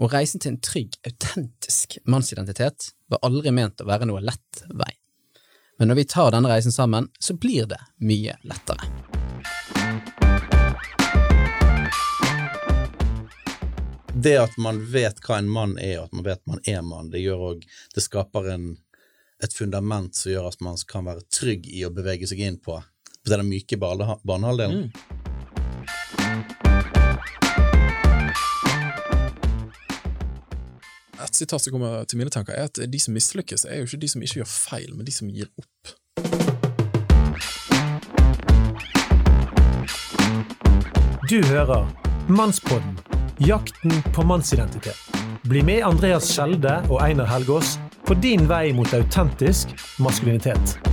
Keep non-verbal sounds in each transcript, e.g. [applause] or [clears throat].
Og reisen til en trygg, autentisk mannsidentitet var aldri ment å være noe lett vei. Men når vi tar denne reisen sammen, så blir det mye lettere. Det at man vet hva en mann er, og at man vet man er mann, det gjør òg Det skaper en, et fundament som gjør at man kan være trygg i å bevege seg inn på, på den myke bane- banehalvdelen. Et sitat som kommer til mine tanker, er at de som mislykkes, er jo ikke de som ikke gjør feil, men de som gir opp. Du hører Mannspodden, jakten på mannsidentitet. Bli med Andreas Skjelde og Einar Helgaas på din vei mot autentisk maskulinitet.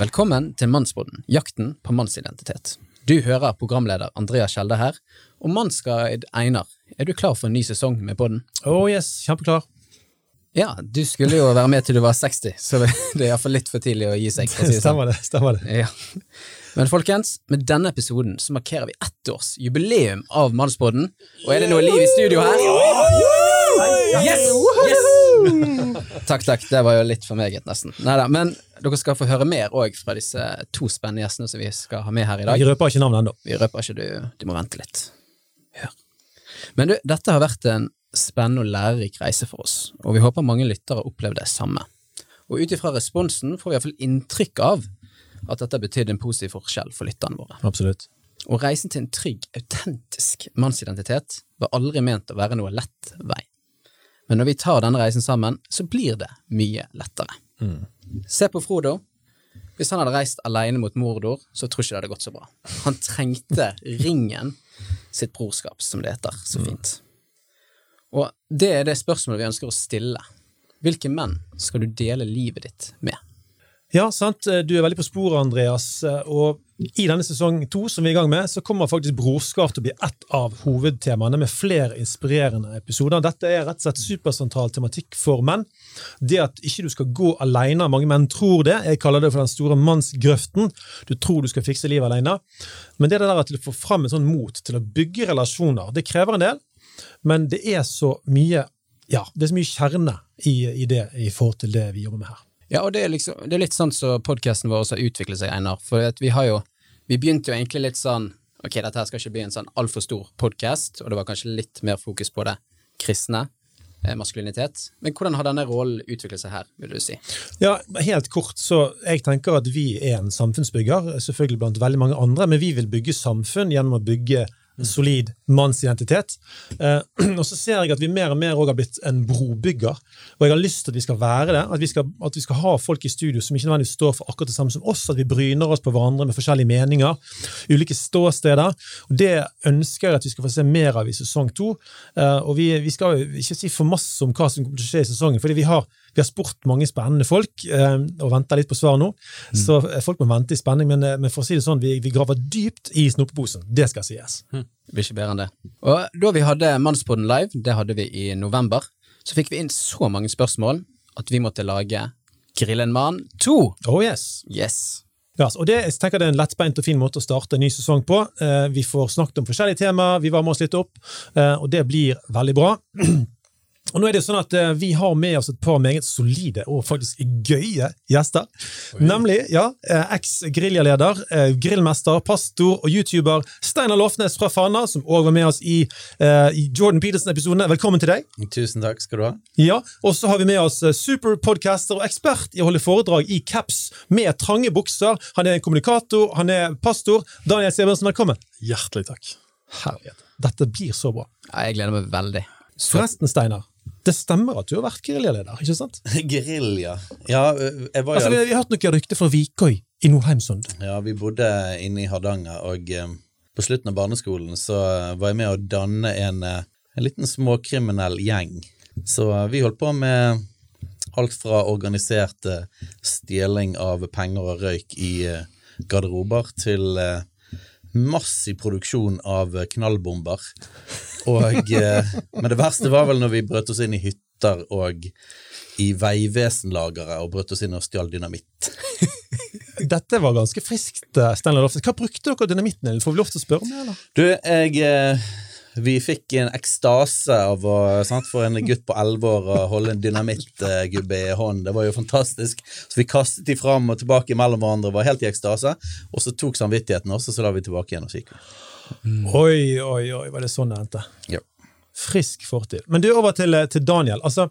Velkommen til Mannsboden, jakten på mannsidentitet. Du hører programleder Andreas Skjelde her, og mannsguide Einar, er du klar for en ny sesong med podden? Oh yes, kjempeklar. Ja, du skulle jo være med til du var 60, så det er iallfall litt for tidlig å gi seg. Si det sånn. Stemmer det. stemmer det. Ja. Men folkens, med denne episoden så markerer vi ett års jubileum av Mannsboden, og er det noe liv i studio her? Yes! yes! Takk, takk, det var jo litt for meget, nesten. Neida, men dere skal få høre mer òg fra disse to spennende gjestene som vi skal ha med her i dag. Vi røper ikke navnet ennå. Vi røper ikke, du, du må vente litt. Hør. Men du, dette har vært en spennende og lærerik reise for oss, og vi håper mange lyttere har opplevd det samme. Og ut ifra responsen får vi iallfall inntrykk av at dette betydde en positiv forskjell for lytterne våre. Absolutt. Og reisen til en trygg, autentisk mannsidentitet var aldri ment å være noe lett vei. Men når vi tar denne reisen sammen, så blir det mye lettere. Se på Frodo. Hvis han hadde reist alene mot Mordor, så tror ikke det hadde gått så bra. Han trengte ringen, sitt brorskap, som det heter så fint. Og det er det spørsmålet vi ønsker å stille. Hvilke menn skal du dele livet ditt med? Ja, sant. Du er veldig på sporet, Andreas. Og i denne sesong to som vi er i gang med, så kommer faktisk brorskap til å bli ett av hovedtemaene med flere inspirerende episoder. Dette er rett og slett supersentral tematikk for menn. Det at ikke du skal gå alene. Mange menn tror det. Jeg kaller det for den store mannsgrøften. Du tror du skal fikse livet alene. Men det er det der til å få fram en sånn mot til å bygge relasjoner, det krever en del. Men det er så mye ja, det er så mye kjerne i, i det i forhold til det vi jobber med her. Ja, og det er, liksom, det er litt sånn som podkasten vår har utviklet seg, Einar. For vi har jo Vi begynte jo egentlig litt sånn Ok, dette her skal ikke bli en sånn altfor stor podkast, og det var kanskje litt mer fokus på det kristne, eh, maskulinitet. Men hvordan har denne rollen utviklet seg her, vil du si? Ja, Helt kort, så jeg tenker at vi er en samfunnsbygger, selvfølgelig blant veldig mange andre, men vi vil bygge samfunn gjennom å bygge solid mannsidentitet. Eh, [clears throat] og så ser jeg at vi mer og mer har blitt en brobygger, og jeg har lyst til at vi skal være det. At vi skal, at vi skal ha folk i studio som ikke nødvendigvis står for akkurat det samme som oss, at vi bryner oss på hverandre med forskjellige meninger, ulike ståsteder. og Det ønsker jeg at vi skal få se mer av i sesong to. Eh, og vi, vi skal ikke si for masse om hva som kommer til å skje i sesongen, fordi vi har vi har spurt mange spennende folk eh, og venter litt på svar nå. Så eh, folk må vente i spenning, men, eh, men for å si det sånn, vi, vi graver dypt i snopeposen. Det skal sies. Blir ikke bedre enn det. Og da vi hadde Mannspodden live, det hadde vi i november, så fikk vi inn så mange spørsmål at vi måtte lage Grill en mann 2. Oh yes. Yes. Ja, og det, jeg tenker det er en lettbeint og fin måte å starte en ny sesong på. Eh, vi får snakket om forskjellige temaer, vi varmer oss litt opp, eh, og det blir veldig bra. [clears throat] Og nå er det sånn at eh, Vi har med oss et par meget solide og faktisk gøye gjester. Nemlig ja, eh, eks-geriljaleder, eh, grillmester, pastor og youtuber Steinar Lofnes fra Fana, som òg var med oss i, i Jordan Peterson-episodene. Velkommen til deg. Tusen takk skal du ha. Ja, Og så har vi med oss superpodcaster og ekspert i å holde foredrag i caps med trange bukser. Han er en kommunikator, han er pastor. Daniel Seversen, velkommen. Hjertelig takk. Herlighet. Dette blir så bra. Ja, jeg gleder meg veldig. Forresten, Steinar. Det stemmer at du har vært geriljaleder, ikke sant? [laughs] Gerilja. Ja, jeg var jo Altså, vi, har hørt noen rykter fra Vikøy i Nordheimsund. Ja, vi bodde inne i Hardanger, og eh, på slutten av barneskolen så eh, var jeg med å danne en, eh, en liten småkriminell gjeng. Så eh, vi holdt på med alt fra organisert eh, stjeling av penger og røyk i eh, garderober til eh, massiv produksjon av eh, knallbomber. Og, eh, men det verste var vel når vi brøt oss inn i hytter og i Vegvesenlageret og brøt oss inn og stjal dynamitt. Dette var ganske friskt, Stanley Hva brukte dere dynamitten til? Får vi lov til å spørre om det, eller? Du, jeg eh, Vi fikk en ekstase av å sant, for en gutt på elleve år å holde en dynamittgubbe i hånden. Det var jo fantastisk. Så vi kastet de fram og tilbake mellom hverandre, var helt i ekstase. Og så tok samvittigheten også, så la vi tilbake igjen og så gikk vi. Oi, oi, oi, var det sånn det endte? Ja. Frisk fortid. Men du, over til, til Daniel. Altså,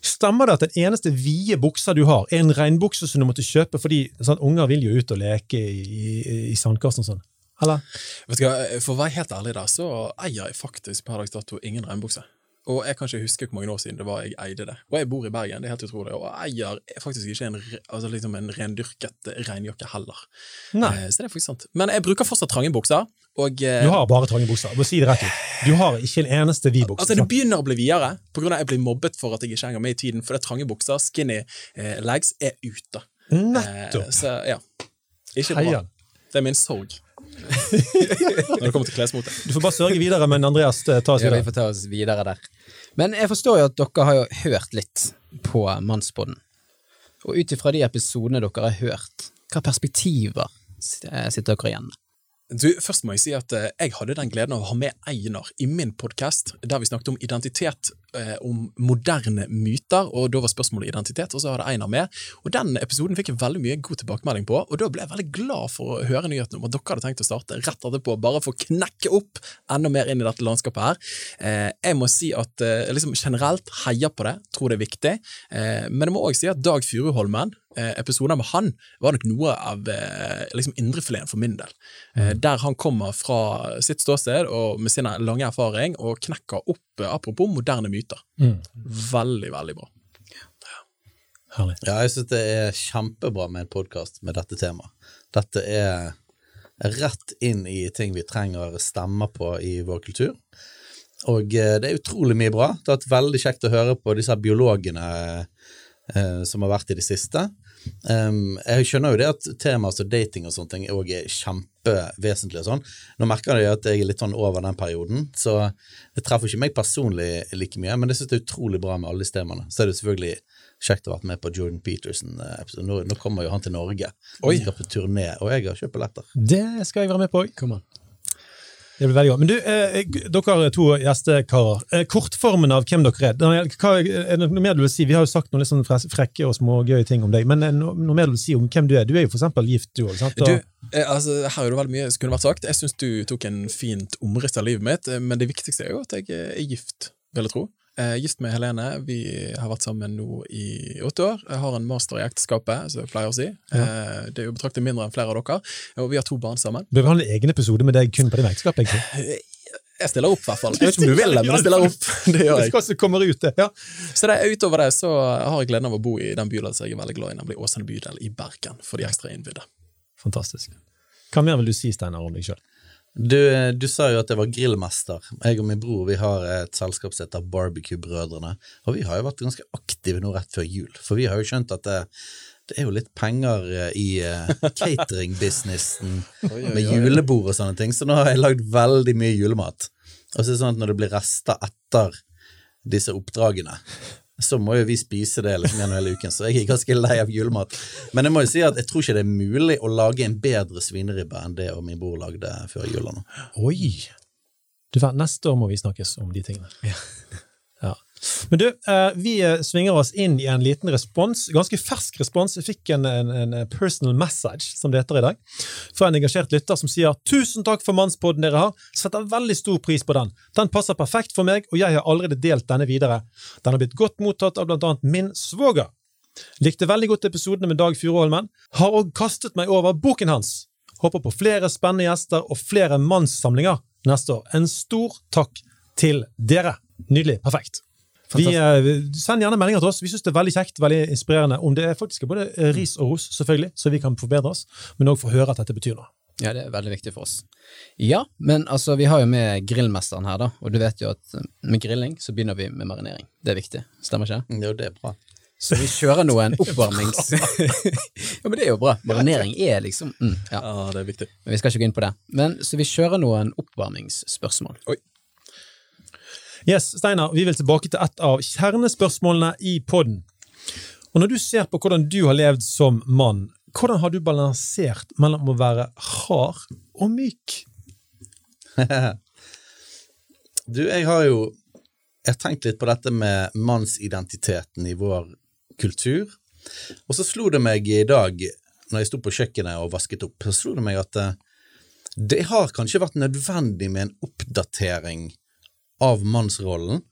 Stemmer det at den eneste vide buksa du har, er en regnbukse som du måtte kjøpe fordi sånn, unger vil jo ut og leke i, i, i sandkassen og sånn? Eller? Vet du hva, For å være helt ærlig, da, så eier jeg faktisk per dags dato ingen regnbukse. Og jeg kan ikke huske hvor mange år siden det var jeg eide det. Og jeg bor i Bergen, det er helt utrolig. Og eier faktisk ikke en, altså liksom en rendyrket regnjakke heller. Nei. Eh, Så det er faktisk sant. Men jeg bruker fortsatt trange bukser. Og eh, Du har bare trange bukser. Må si det rett ut. Du har ikke en eneste vid bukse. Altså, det begynner å bli videre, på grunn av at jeg blir mobbet for at jeg ikke henger med i tiden, for det er trange bukser, skinny eh, legs, er ute. Nettopp! så ja. Ikke bra. Det er min sorg. Når det kommer til klesmote. Du får bare sørge videre, men Andreas, eh, ta oss videre. Ja, vi får ta oss videre der. Men jeg forstår jo at dere har jo hørt litt på Mannspodden. Og ut ifra de episodene dere har hørt, hva perspektiver sitter dere igjen med? Du, først må jeg si at eh, jeg hadde den gleden av å ha med Einar i min podkast, der vi snakket om identitet, eh, om moderne myter, og da var spørsmålet identitet, og så hadde Einar med. Og den episoden fikk jeg veldig mye god tilbakemelding på, og da ble jeg veldig glad for å høre nyheten om at dere hadde tenkt å starte rett etterpå, bare for å knekke opp enda mer inn i dette landskapet her. Eh, jeg må si at eh, liksom generelt heier på det, tror det er viktig, eh, men jeg må også si at Dag Furuholmen, eh, episoder med han var nok noe av eh, liksom indrefileten for min del. Mm. der han kommer fra sitt ståsted og med sin lange erfaring og knekker opp, eh, apropos moderne myter. Mm. Veldig, veldig bra. Herlig. Ja, jeg syns det er kjempebra med en podkast med dette temaet. Dette er rett inn i ting vi trenger stemmer på i vår kultur. Og eh, det er utrolig mye bra. Det har vært veldig kjekt å høre på disse biologene eh, som har vært i det siste. Um, jeg skjønner jo det at temaer som dating og sånne ting også er kjempevesentlig og sånn. Nå merker jeg at jeg er litt sånn over den perioden, så det treffer ikke meg personlig like mye, men jeg synes det er utrolig bra med alle disse temaene. Så er det selvfølgelig kjekt å ha vært med på Jordan Peterson-episoden. Nå, nå kommer jo han til Norge. Oi. Han skal på turné, og jeg har kjøpt billetter. Det skal jeg være med på òg. Kom an. Det blir veldig godt. Men du, eh, dere er to gjestekarer. Eh, kortformen av hvem dere er. Hva, er det noe mer du vil si? Vi har jo sagt noen litt sånn frekke og smågøye ting om deg, men er noe, noe mer du vil si om hvem du er? Du er jo for eksempel gift, du òg. Du, eh, altså, her er det veldig mye som kunne vært sagt. Jeg syns du tok en fint omriss av livet mitt, eh, men det viktigste er jo at jeg eh, er gift, vil jeg tro. Eh, gift med Helene. Vi har vært sammen nå i åtte år. Jeg har en master i ekteskapet, som jeg pleier å si. Eh, det er jo betraktet mindre enn flere av dere. Og vi har to barn sammen. Bør vi ha en egen episode med deg kun på din ekteskap? egentlig? Jeg stiller opp, i hvert fall. Jeg vet ikke om du vil det, men jeg stiller opp. [laughs] Det gjør jeg. Det kommer ut, det. Ja. Så det, utover det så har jeg gleden av å bo i den bydelen som jeg er veldig glad i, nemlig Åsane bydel i Bergen, for de ekstra innbydde. Fantastisk. Hva mer vil du si, Steinar, om deg sjøl? Du, du sa jo at jeg var grillmester. Jeg og min bror vi har et selskap som heter Barbecue-brødrene. Og vi har jo vært ganske aktive nå rett før jul, for vi har jo skjønt at det, det er jo litt penger eh, i eh, catering-businessen [laughs] med julebord og sånne ting, så nå har jeg lagd veldig mye julemat. Og så er det sånn at når det blir rester etter disse oppdragene, så må jo vi spise det liksom gjennom hele uken, så jeg er ganske lei av julemat. Men jeg må jo si at jeg tror ikke det er mulig å lage en bedre svineribbe enn det og min bror lagde før jula nå. Oi! Du, neste år må vi snakkes om de tingene. Ja. Men du, eh, vi eh, svinger oss inn i en liten respons, ganske fersk respons. Jeg fikk en, en, en personal message, som det heter i dag, fra en engasjert lytter som sier 'Tusen takk for mannspodden dere har. Setter veldig stor pris på den. Den passer perfekt for meg, og jeg har allerede delt denne videre. Den har blitt godt mottatt av blant annet min svoger. Likte veldig godt episodene med Dag Furuholmen. Har òg kastet meg over boken hans. Håper på flere spennende gjester og flere mannssamlinger neste år. En stor takk til dere. Nydelig. Perfekt. Vi, eh, send gjerne meldinger til oss. Vi syns det er veldig kjekt, veldig inspirerende. Om det er faktisk både eh, ris og ros, selvfølgelig, så vi kan forbedre oss, men òg få høre at dette betyr noe. Ja, det er veldig viktig for oss. Ja, men altså, vi har jo med grillmesteren her, da, og du vet jo at med grilling så begynner vi med marinering. Det er viktig, stemmer ikke? Jo, det er bra. Så vi kjører nå en [laughs] oppvarmings... [laughs] ja, men det er jo bra. Marinering er liksom mm, ja. Ja, det er viktig. Men vi skal ikke gå inn på det. Men Så vi kjører noen oppvarmingsspørsmål. Yes, Steinar, vi vil tilbake til et av kjernespørsmålene i podden. Og når du ser på hvordan du har levd som mann, hvordan har du balansert mellom å være hard og myk? [laughs] du, jeg har jo jeg har tenkt litt på dette med mannsidentiteten i vår kultur. Og så slo det meg i dag, når jeg sto på kjøkkenet og vasket opp, så slo det meg at eh, det har kanskje vært nødvendig med en oppdatering av mannsrollen.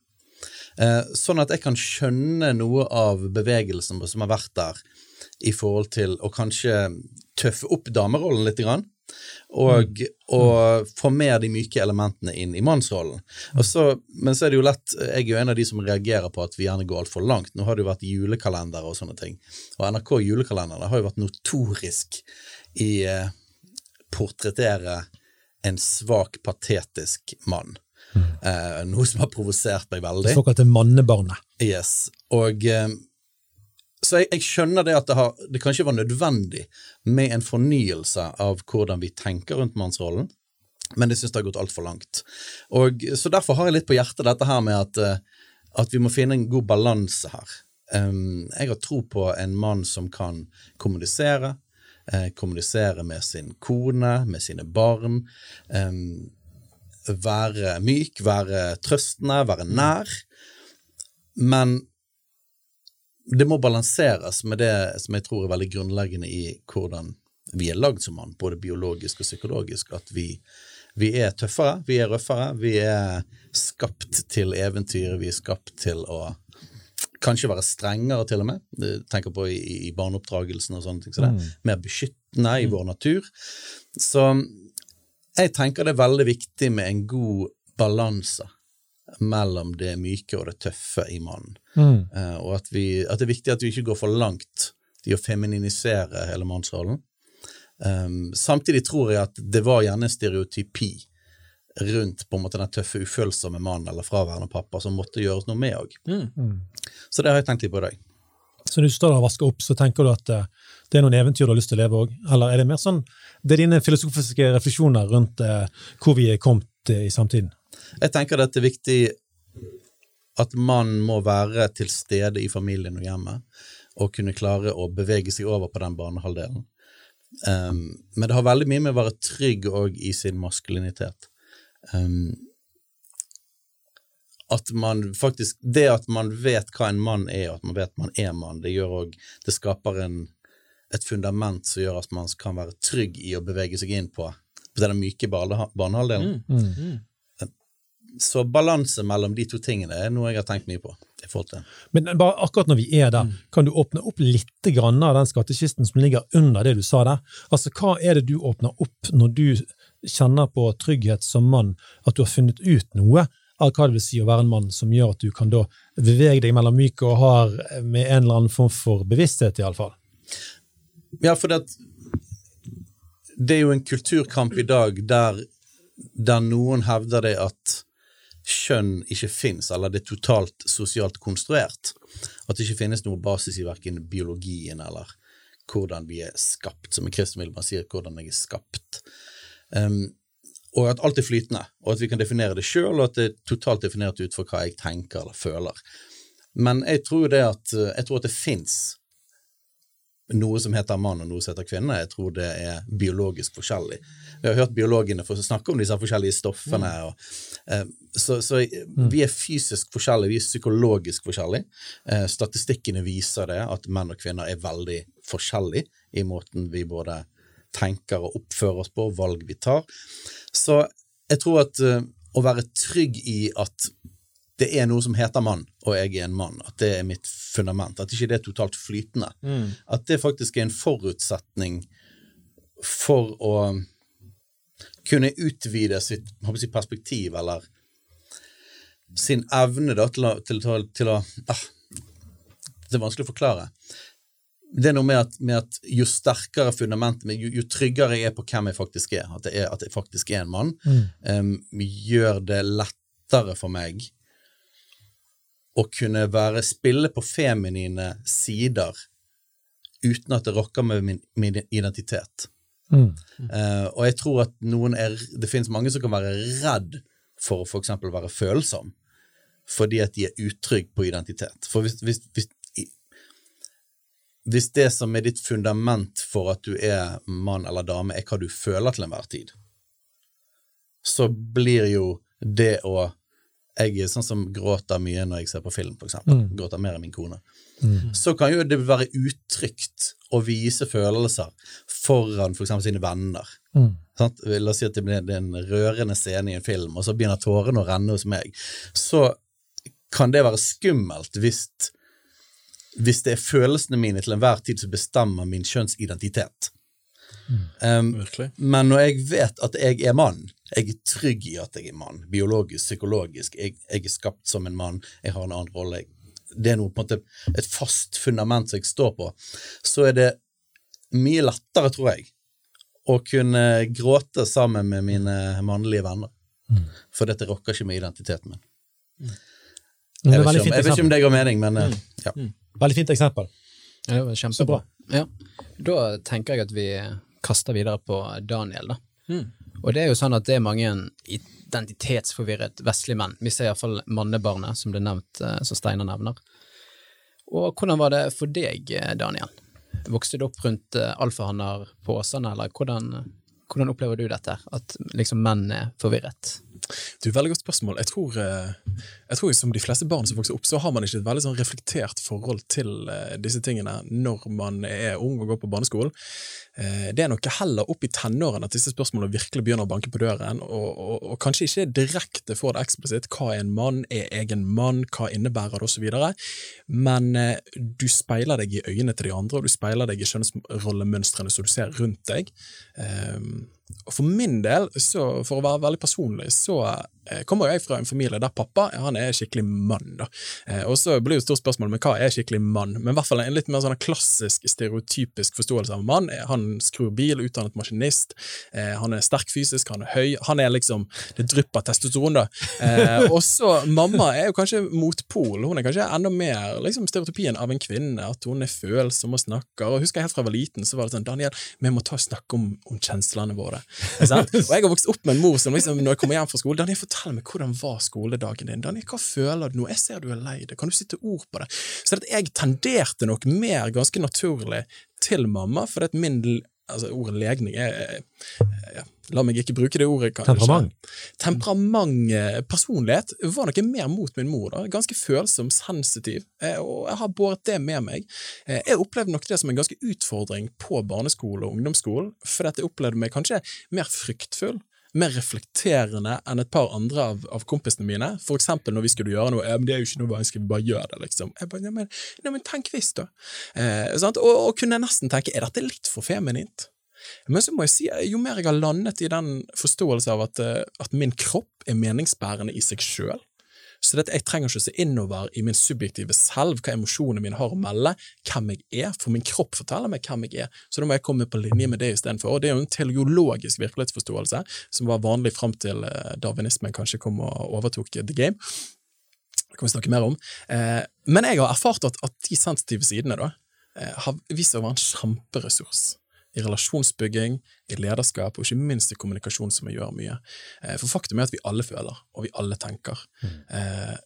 Eh, sånn at jeg kan skjønne noe av bevegelsen som har vært der, i forhold til å kanskje tøffe opp damerollen litt. Grann, og, og få med de myke elementene inn i mannsrollen. Så, men så er det jo lett Jeg er jo en av de som reagerer på at vi gjerne går altfor langt. Nå har det jo vært julekalender og sånne ting. Og NRK julekalenderne har jo vært notorisk i eh, portrettere en svak, patetisk mann. Mm. Eh, noe som har provosert meg veldig. Det såkalte mannebarnet. Yes. Og eh, så jeg, jeg, skjønner det at det, har, det kanskje var nødvendig med en fornyelse av hvordan vi tenker rundt mannsrollen, men jeg syns det har gått altfor langt. Og, så derfor har jeg litt på hjertet dette her med at, eh, at vi må finne en god balanse her. Um, jeg har tro på en mann som kan kommunisere, eh, kommunisere med sin kone, med sine barn. Um, være myk, være trøstende, være nær. Men det må balanseres med det som jeg tror er veldig grunnleggende i hvordan vi er lagd som mann, både biologisk og psykologisk. At vi, vi, er tøffere, vi er røffere, vi er skapt til eventyr, vi er skapt til å kanskje være strengere, til og med. Jeg tenker på i, i barneoppdragelsen og sånne ting. Så det er mm. mer beskyttende i mm. vår natur. Så jeg tenker det er veldig viktig med en god balanse mellom det myke og det tøffe i mannen. Mm. Uh, og at, vi, at, det er viktig at vi ikke går for langt i å femininisere hele mannsrollen. Um, samtidig tror jeg at det var gjerne en stereotypi rundt på en måte den tøffe, ufølsomme mannen eller fraværende pappa som måtte gjøres noe med òg. Mm. mm. Så det har jeg tenkt litt på i dag. Så når du står der og vasker opp, så tenker du at uh, det er noen eventyr du har lyst til å leve òg? Eller er det mer sånn det er dine filosofiske refleksjoner rundt uh, hvor vi er kommet uh, i samtiden? Jeg tenker at det er viktig at man må være til stede i familien og hjemmet, og kunne klare å bevege seg over på den banehalvdelen. Um, men det har veldig mye med å være trygg òg i sin maskulinitet. Um, at man faktisk Det at man vet hva en mann er, og at man vet man er mann, det gjør òg Det skaper en, et fundament som gjør at man kan være trygg i å bevege seg inn på, på den myke banehalvdelen. Mm, mm, mm så balanse mellom de to tingene er noe jeg har tenkt mye på. i forhold til. Men bare akkurat når vi er der, mm. kan du åpne opp litt grann av den skattkisten som ligger under det du sa der? Altså, Hva er det du åpner opp når du kjenner på trygghet som mann, at du har funnet ut noe av hva det vil si å være en mann, som gjør at du kan da bevege deg mellom myk og hard med en eller annen form for bevissthet, iallfall? Ja, for det, det er jo en kulturkamp i dag der, der noen hevder det at kjønn ikke fins, eller det er totalt sosialt konstruert. At det ikke finnes noe basis i verken biologien eller hvordan vi er skapt. Som Kristin kristen vil man sier hvordan jeg er skapt. Um, og at alt er flytende, og at vi kan definere det sjøl, og at det er totalt definert ut fra hva jeg tenker eller føler. Men jeg tror det at, jeg tror at det fins noe som heter mann og noe som heter kvinne. Jeg tror det er biologisk forskjellig. Vi har hørt biologene snakke om disse forskjellige stoffene. Mm. Og, eh, så, så mm. vi er fysisk forskjellige, vi er psykologisk forskjellige. Eh, statistikkene viser det, at menn og kvinner er veldig forskjellige i måten vi både tenker og oppfører oss på, valg vi tar. Så jeg tror at uh, å være trygg i at det er noe som heter mann, og jeg er en mann. At det er mitt fundament. At ikke det er totalt flytende. Mm. At det faktisk er en forutsetning for å kunne utvide sitt si, perspektiv, eller sin evne da, til å, til, til, å ah, Det er vanskelig å forklare. Det er noe med at, med at jo sterkere fundamentet, jo, jo, tryggere jeg er på hvem jeg faktisk er, at, er, at jeg faktisk er en mann, mm. um, gjør det lettere for meg å kunne være, spille på feminine sider uten at det rokker med min, min identitet. Mm. Uh, og jeg tror at noen er Det finnes mange som kan være redd for å f.eks. være følsom. fordi at de er utrygge på identitet. For hvis, hvis, hvis, hvis det som er ditt fundament for at du er mann eller dame, er hva du føler til enhver tid, så blir jo det å Jeg er sånn som gråter mye når jeg ser på film, for eksempel. Mm. Gråter mer enn min kone. Så kan jo det være utrygt å vise følelser foran for eksempel sine venner. Mm. Sant? La oss si at det blir en rørende scene i en film, og så begynner tårene å renne hos meg. Så kan det være skummelt hvis, hvis det er følelsene mine til enhver tid som bestemmer min kjønnsidentitet. Um, men når jeg vet at jeg er mann, jeg er trygg i at jeg er mann, biologisk, psykologisk, jeg, jeg er skapt som en mann, jeg har en annen rolle, det er noe på en måte et fast fundament som jeg står på, så er det mye lettere, tror jeg, å kunne gråte sammen med mine mannlige venner. For dette rokker ikke med identiteten min. Mm. Jeg vet, ikke om, jeg vet ikke om det ga mening, men eh, ja. Veldig fint eksempel. Ja, det var kjempebra. Ja. Da tenker jeg at vi kaster videre på Daniel, da. Mm. Og det er jo sånn at det er mange identitetsforvirret vestlige menn. Vi ser iallfall mannebarnet, som ble nevnt, eh, som Steinar nevner. Og hvordan var det for deg, eh, Daniel? Vokste du opp rundt eh, alfahanner på Åsane, eller hvordan, hvordan opplever du dette, at liksom menn er forvirret? Du, Veldig godt spørsmål. Jeg tror, eh, jeg tror som de fleste barn som vokser opp, så har man ikke et veldig sånn reflektert forhold til eh, disse tingene når man er ung og går på barneskolen. Eh, Det er nok heller opp i tenårene at disse spørsmålene virkelig begynner å banke på døren, og, og, og kanskje ikke direkte får det eksplisitt. Hva er en mann? Er jeg en mann? Hva innebærer det? Videre. Men du speiler deg i øynene til de andre, og du speiler deg i kjønnsrollemønstrene som du ser rundt deg. Um, For min del, så, for å være veldig personlig, så eh, kommer jeg fra en familie der pappa han er skikkelig mann. da. Eh, og så blir jo et stort spørsmål men hva er skikkelig mann? Men i hvert fall en litt mer sånn klassisk, stereotypisk forståelse av mann. Han skrur bil, utdannet maskinist, eh, han er sterk fysisk, han er høy. Han er liksom Det drypper testosteron, da. Og så mamma er jo kanskje motpol. Hun er kanskje enda mer liksom stereotypien av en kvinne, at hun er følsom og snakker. Og husker jeg helt fra jeg var liten, så var det sånn Daniel, vi må ta og snakke om, om kjenslene våre. Sant? Og jeg har vokst opp med en mor som liksom, når jeg kommer hjem fra skole Daniel, fortell meg hvordan var skoledagen din? Daniel, hva føler du nå? Jeg ser du er lei deg. Kan du sitte ord på det? Så jeg tenderte nok mer ganske naturlig til mamma, for at min altså Ordet legning er ja, La meg ikke bruke det ordet. kanskje. Temperament. Temperament, eh, personlighet, var noe mer mot min mor. da. Ganske følsom, sensitiv, eh, og jeg har båret det med meg. Eh, Jeg opplevde nok det som en ganske utfordring på barneskole og ungdomsskolen, for at jeg opplevde meg kanskje mer fryktfull. Mer reflekterende enn et par andre av, av kompisene mine. For eksempel når vi skulle gjøre noe. Ja, men 'Det er jo ikke noe vanskelig, vi bare gjør det', liksom. Jeg bare, ja, men, men tenk visst, da. Eh? Og, og kunne nesten tenke 'er dette litt for feminint'? Men så må jeg si, jo mer jeg har landet i den forståelse av at, eh, at min kropp er meningsbærende i seg sjøl, så det at jeg trenger ikke å se innover i min subjektive selv, hva emosjonene mine har å melde, hvem jeg er, for min kropp forteller meg hvem jeg er, så da må jeg komme på linje med det istedenfor. Og det er jo en teleologisk virkelighetsforståelse, som var vanlig fram til eh, darwinismen kanskje kom og overtok the game. Det kan vi snakke mer om. Eh, men jeg har erfart at, at de sensitive sidene da, eh, har vist seg å være en kjemperessurs i relasjonsbygging, i lederskap og ikke minst i kommunikasjon, som vi gjør mye. Eh, For faktum er at vi alle føler, og vi alle tenker. Mm.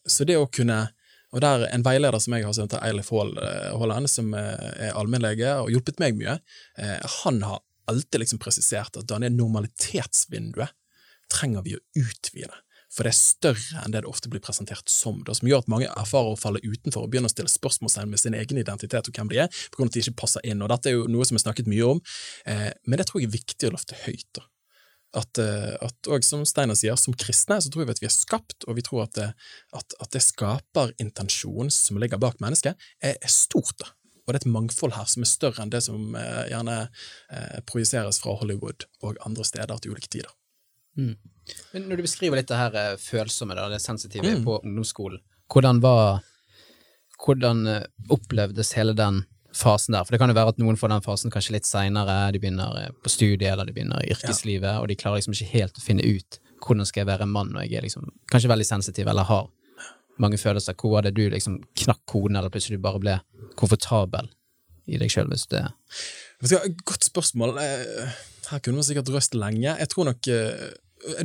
Så det å kunne og der En veileder som jeg har, som heter Eilif Haal- eh, Haaland, som eh, er allmennlege og hjulpet meg mye, eh, han har alltid liksom presisert at denne normalitetsvinduet trenger vi å utvide. For det er større enn det det ofte blir presentert som, da, som gjør at mange erfarer å falle utenfor og begynner å stille spørsmålstegn med sin egen identitet og hvem de er, på grunn av at de ikke passer inn. Og Dette er jo noe som er snakket mye om, eh, men det tror jeg er viktig å løfte høyt. da. At, eh, at og som Steiner sier, som kristne så tror vi at vi er skapt, og vi tror at det, at, at det skaperintensjonen som ligger bak mennesket, er, er stort. da. Og det er et mangfold her som er større enn det som eh, gjerne eh, projiseres fra Hollywood og andre steder til ulike tider. Men når du beskriver litt det her eh, følsomme, da, det sensitive Mm. på ungdomsskolen, hvordan var Hvordan eh, opplevdes hele den fasen der? For det kan jo være at noen får den fasen kanskje litt seinere, de begynner eh, på studiet eller de begynner i yrkeslivet, og de klarer liksom ikke helt å finne ut hvordan skal jeg være en mann når jeg er liksom kanskje veldig sensitiv eller har mange følelser. Hvor var det du liksom knakk koden, eller plutselig bare ble komfortabel i deg sjøl hvis det Godt spørsmål. Eh, Her kunne man sikkert røst lenge. Jeg tror nok eh,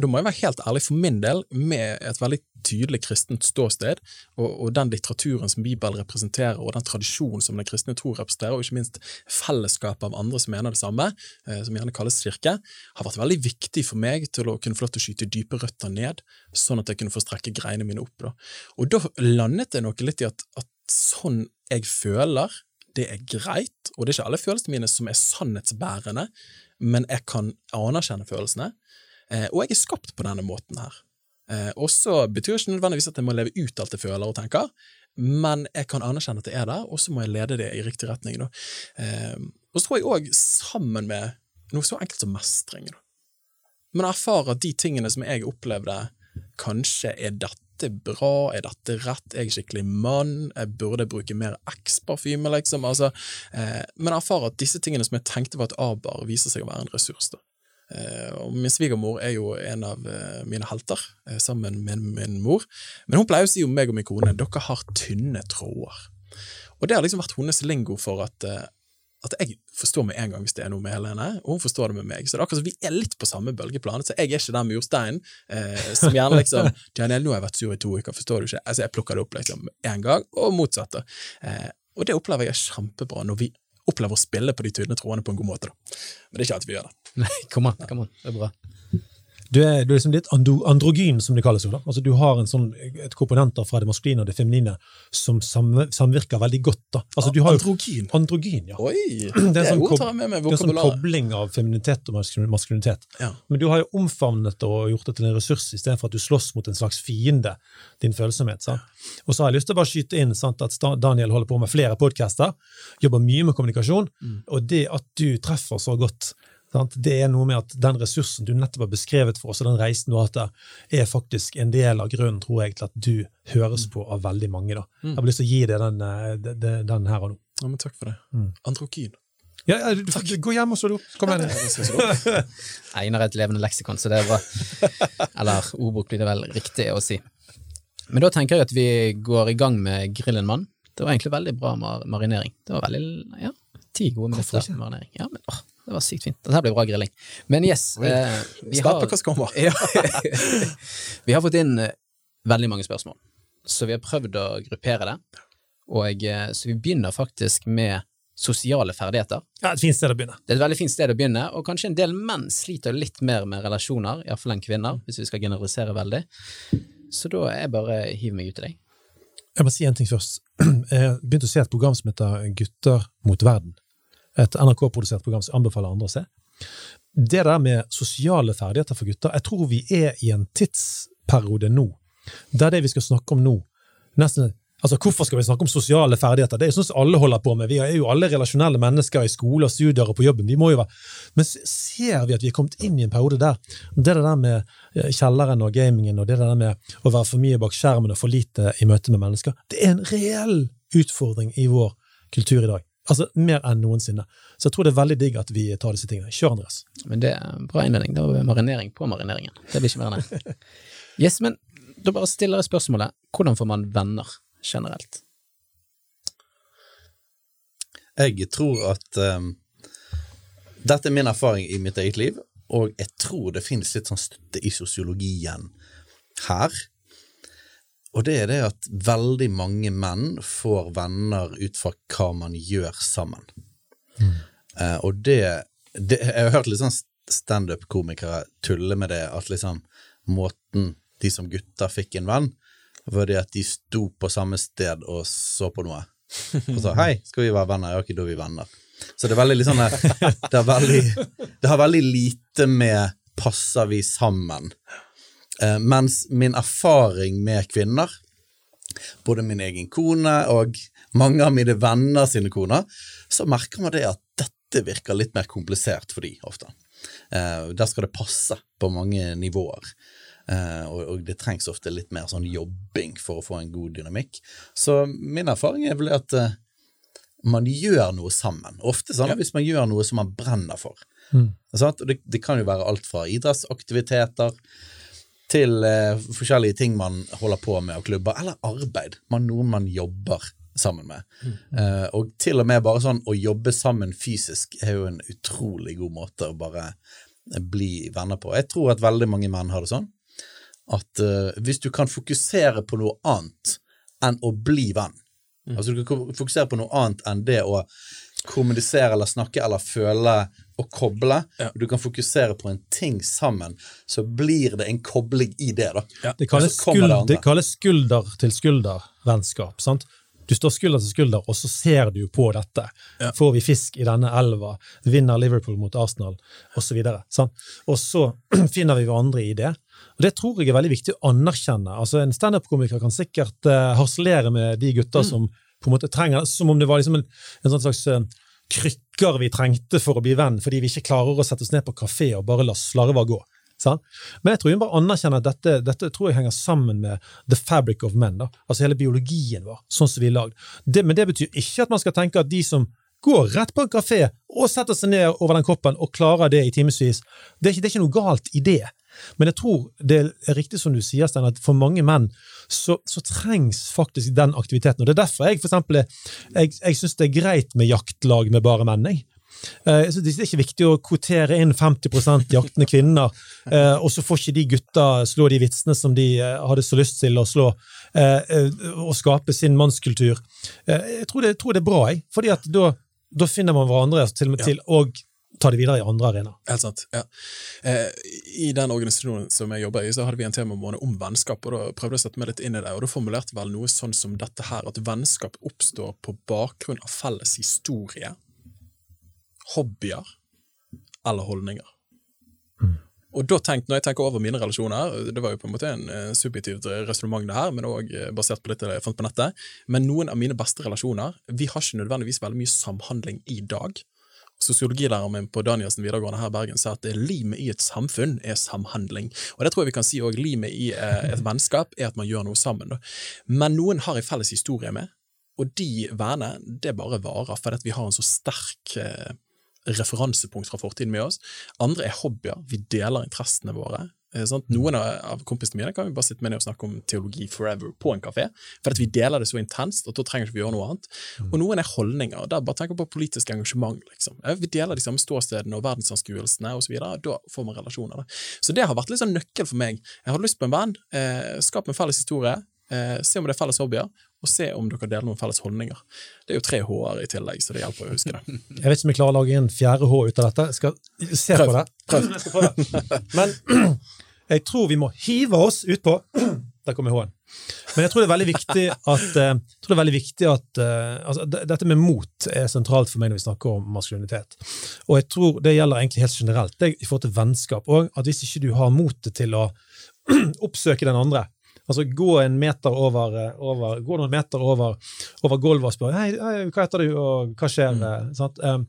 Da må jeg være helt ærlig, for min del, med et veldig tydelig kristent ståsted, og, og, den litteraturen som Bibelen representerer, og den tradisjonen som den kristne tro representerer, og ikke minst fellesskapet av andre som mener det samme, eh, som gjerne kalles kirke, har vært veldig viktig for meg til å kunne få lov til å skyte dype røtter ned, sånn at jeg kunne få strekke greinene mine opp. Da. Og da landet det noe litt i at, at sånn jeg føler, det er greit, og det er ikke alle følelsene mine som er sannhetsbærende, men jeg kan anerkjenne følelsene. Eh, og jeg er skapt på denne måten her. Eh, og så betyr det ikke nødvendigvis at jeg må leve ut alt jeg føler og tenker, men jeg kan anerkjenne at det er der, og så må jeg lede det i riktig retning. Da. Eh, og så tror jeg òg sammen med noe så enkelt som mestring. Da. Men erfare at de tingene som jeg opplevde, kanskje er dette bra, er dette rett, er jeg skikkelig mann, jeg burde bruke mer X-parfyme, liksom. Altså, eh, men erfarer at disse tingene som jeg tenkte var et abar, viser seg å være en ressurs. da. Eh, og Min svigermor er jo en av eh, mine helter, eh, sammen med min mor. Men hun pleier å si om meg og min kone dere har tynne tråder. Og det har liksom vært hennes lingo for at, at jeg forstår med en gang hvis det er noe med Helene, og hun forstår det med meg. Så det er akkurat som vi er litt på samme bølgeplan. Så jeg er ikke den mursteinen eh, som gjerne liksom [laughs] 'Daniel, nå har jeg vært sur i to uker, forstår du ikke?' Altså, jeg plukker det opp liksom én gang, og motsatt. Eh, og det opplever jeg er kjempebra når vi opplever å spille på de tynne trådene på en god måte. Da. Men det er ikke alltid vi gjør det. Nei, [laughs] kom an, kom an. Det er bra. Du er, du er liksom litt androgyn, som det kalles. jo Da. Altså, du har en sånn, et komponenter fra det maskuline og det feminine som samvirker veldig godt. Da. Altså, du har androgyn? Androgyn, ja. Oi, [clears throat] det er, sånn, meg det er en sånn kobling av feminitet og maskulinitet. Ja. Men du har jo omfavnet det og gjort det til en ressurs istedenfor at du slåss mot en slags fiende, din følsomhet. Sant? Og så har jeg lyst til å bare skyte inn sant, at Daniel holder på med flere podcaster, jobber mye med kommunikasjon, mm. og det at du treffer så godt det er noe med at den ressursen du nettopp har beskrevet for oss, og den reisen du har hatt der, er faktisk en del av grunnen, tror jeg, til at du høres på av veldig mange. Da. Mm. Jeg har lyst til å gi deg den, den, eh, den her og nå. Ja, men Takk for det. Mm. Androkyn. Ja, ja, du, Gå hjem og slå du. Kom igjen. [laughs] Einar er et levende leksikon, så det er bra. Eller ordbok blir det vel riktig å si. Men da tenker jeg at vi går i gang med Grillen mann. Det var egentlig veldig bra marinering. Det var veldig, ja, ti gode minutter marinering. Ja, men åh, det var sykt fint. Dette blir bra grilling. Men yes eh, vi, har, hva som kommer. [laughs] [laughs] vi har fått inn eh, veldig mange spørsmål, så vi har prøvd å gruppere det. Og, eh, så vi begynner faktisk med sosiale ferdigheter. Ja, Et fint sted å begynne. Det er et veldig fint sted å begynne, og kanskje en del menn sliter litt mer med relasjoner, iallfall enn kvinner, hvis vi skal generalisere veldig. Så da er jeg bare hiver meg ut til deg. Jeg må si en ting først. [clears throat] Jeg begynte å se et program som heter Gutter mot verden et NRK-produsert program som anbefaler andre å se. Det der med sosiale ferdigheter for gutter Jeg tror vi er i en tidsperiode nå der det vi skal snakke om nå nesten Altså, Hvorfor skal vi snakke om sosiale ferdigheter? Det er jo sånn som alle holder på med. Vi er jo alle relasjonelle mennesker i skole og studier og på jobben. Vi må jo være. Men ser vi at vi er kommet inn i en periode der det der med eh, kjelleren og gamingen og det der med å være for mye bak skjermen og for lite i møte med mennesker, det er en reell utfordring i vår kultur i dag. Altså mer enn noensinne. Så jeg tror det er veldig digg at vi tar disse tingene. Kjør, Andreas. Men det er en bra innledning. Det var marinering på marineringen. Det blir ikke mer enn det. [laughs] Yes, men da bare stiller jeg spørsmålet hvordan får man venner generelt? Jeg tror at um, Dette er min erfaring i mitt eget liv, og jeg tror det finnes litt sånn støtte i sosiologien her. Og det er det at veldig mange menn får venner ut fra hva man gjør sammen. Mm. Uh, og det, det, Jeg har hørt litt sånn standup-komikere tulle med det, at liksom måten de som gutter fikk en venn, var det at de sto på samme sted og så på noe. Og sa 'hei, skal vi være venner?' Ja, ok, da er vi venner. Så det er veldig liksom det, veldig, det har veldig lite med 'passer vi sammen' Uh, mens min erfaring med kvinner, både min egen kone og mange av mine venner sine koner, så merker man det at dette virker litt mer komplisert for de ofte. Eh, der skal det passe på mange nivåer. Uh, og, og, det trengs ofte litt mer sånn jobbing for å få en god dynamikk. Så min erfaring er vel at man gjør noe sammen. Ofte sånn ja. hvis man gjør noe som man brenner for. Mm. Det, det, kan jo være alt fra idrettsaktiviteter til eh, forskjellige ting man holder på med, og klubber, eller arbeid. Man, noen man jobber sammen med. Mm. Eh, og til og med bare sånn å jobbe sammen fysisk er jo en utrolig god måte å bare bli venner på. Jeg tror at veldig mange menn har det sånn. at eh, hvis du kan fokusere på noe annet enn å bli venn Altså du kan fokusere på noe annet enn det å kommunisere eller snakke eller føle og koble. Ja. Du kan fokusere på en ting sammen, så blir det en kobling i det. da. Ja. Det kalles, skulder, det det kalles skulder til skulder-vennskap. sant? Du står skulder til skulder, og så ser du på dette. Ja. Får vi fisk i denne elva? Vinner Liverpool mot Arsenal? Og så videre. sant? Og så [clears throat] finner vi hverandre i det. Og Det tror jeg er veldig viktig å anerkjenne. Altså En standup-komiker kan sikkert uh, harselere med de gutta Mm. som på en måte trenger Som om det var liksom en, en sånn slags eh, krykker vi trengte for å bli venn, fordi vi ikke klarer å sette oss ned på kafé og bare la slarver gå. Sant? Men jeg tror vi bare anerkjenner at dette, dette tror jeg henger sammen med the fabric of men. da. Altså hele biologien vår, sånn som vi er lagd. Men det betyr ikke at man skal tenke at de som går rett på en kafé og setter seg ned over den koppen og klarer det i timevis, det, det er ikke noe galt i det. Men jeg tror det er riktig som du sier, Stein, at for mange menn så, så trengs faktisk den aktiviteten. Og Det er derfor jeg for eksempel, jeg, jeg syns det er greit med jaktlag med bare menn. jeg. Eh, Jeg synes Det er ikke viktig å kvotere inn 50 jaktende kvinner, eh, og så får ikke de gutta slå de vitsene som de eh, hadde så lyst til å slå, og skape sin mannskultur. Jeg tror det, jeg tror det er bra, jeg. fordi at da, da finner man hverandre til og med Ja. til å ta det videre i andre arenaer. Helt sant. ja. Eh, I den organisasjonen som jeg jobber i, så hadde vi en temamåned om vennskap, og da prøvde jeg å sette meg litt inn i det, og da formulerte vel noe sånn som dette her, at vennskap oppstår på bakgrunn av felles historie, hobbyer eller holdninger. Og da tenk, når jeg tenker over mine relasjoner, det var jo på en måte en eh, subjektivt resonnement det her, men òg basert på litt jeg fant på nettet, men noen av mine beste relasjoner, vi har ikke nødvendigvis veldig mye samhandling i dag. Sosiologilæreren min på Danielsen videregående her i Bergen sa at limet i et samfunn er samhandling. Og det tror jeg vi kan si òg limet i eh, et vennskap er at man gjør noe sammen. Men noen har en felles historie med, og de vennene, det bare varer, fordi vi har en så sterk eh, referansepunkt fra fortiden med oss. Andre er hobbyer, vi deler interessene våre. Sant? Noen av, kompisene mine kan vi bare sitte med ned og snakke om teologi forever på en kafé, for at vi deler det så intenst og da trenger vi ikke gjøre noe annet. Og noen er holdninger, og der bare tenker på politisk engasjement. liksom. Vi deler de samme ståstedene og verdensanskuelsene osv., da får man relasjoner. Da. Så det har vært litt sånn nøkkel for meg. Jeg har lyst på en venn, eh, skap en felles historie, eh, se om det er felles hobbyer, og se om dere deler noen felles holdninger. Det er jo tre H-er i tillegg, så det hjelper å huske det. [laughs] Jeg vet ikke om jeg klarer å lage en fjerde H ut av dette. Jeg skal se Prøv. på det. Prøv. Men [clears throat] [clears throat] jeg tror vi må hive oss utpå [clears throat] Der kommer H-en. Men jeg tror det er veldig viktig at, uh, veldig viktig at uh, altså, Dette med mot er sentralt for meg når vi snakker om maskulinitet. Og jeg tror det gjelder egentlig helt generelt det i forhold til vennskap òg. At hvis ikke du har motet til å [clears throat] oppsøke den andre Altså gå en meter over, over, gå noen meter over, over gulvet og spørre hei, hei, hva heter du, og hva skjer? Mm. Um,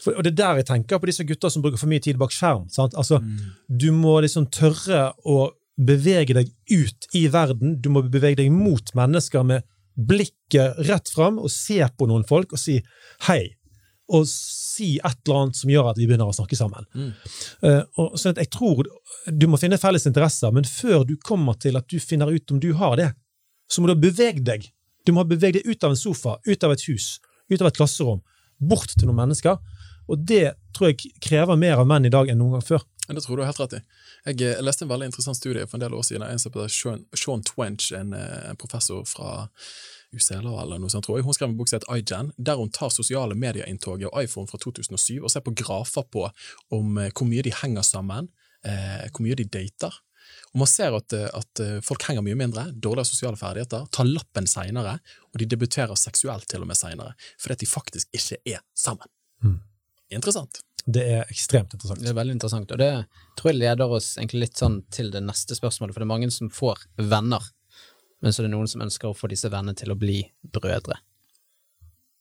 for, og det er der jeg tenker på disse gutta som bruker for mye tid bak skjerm. Sant? Altså, Du må liksom tørre å bevege deg ut i verden. Du må bevege deg mot mennesker med blikket rett fram og se på noen folk og si hei. Og si et eller annet som gjør at vi begynner å snakke sammen. Eh, og sånn at jeg tror Du må finne felles interesser, men før du kommer til at du finner ut om du har det, så må du ha beveget deg. Du må ha beveget deg ut av en sofa, ut av et hus, ut av et klasserom, bort til noen mennesker. Og det tror jeg krever mer av menn i dag enn noen gang før. Det tror du har helt rett i. Jeg eh, leste en veldig interessant studie for en del år siden. En som heter Sean, Sean Twench, en, eh, en professor fra UCLA eller noe sånt, tror jeg. Hun skrev en bok som het iGen, der hun tar sosiale medieinntoget og iPhone fra 2007 og ser på grafer på om eh, hvor mye de henger sammen, eh, hvor mye de dater. Og Man ser at, eh, at eh, folk henger mye mindre, dårligere sosiale ferdigheter, tar lappen seinere, og de debuterer seksuelt til og med seinere, fordi at de faktisk ikke er sammen. Interessant. Det er ekstremt interessant. Det er veldig interessant, og det tror jeg leder oss egentlig litt sånn til det neste spørsmålet, for det er mange som får venner, men så er det noen som ønsker å få disse vennene til å bli brødre.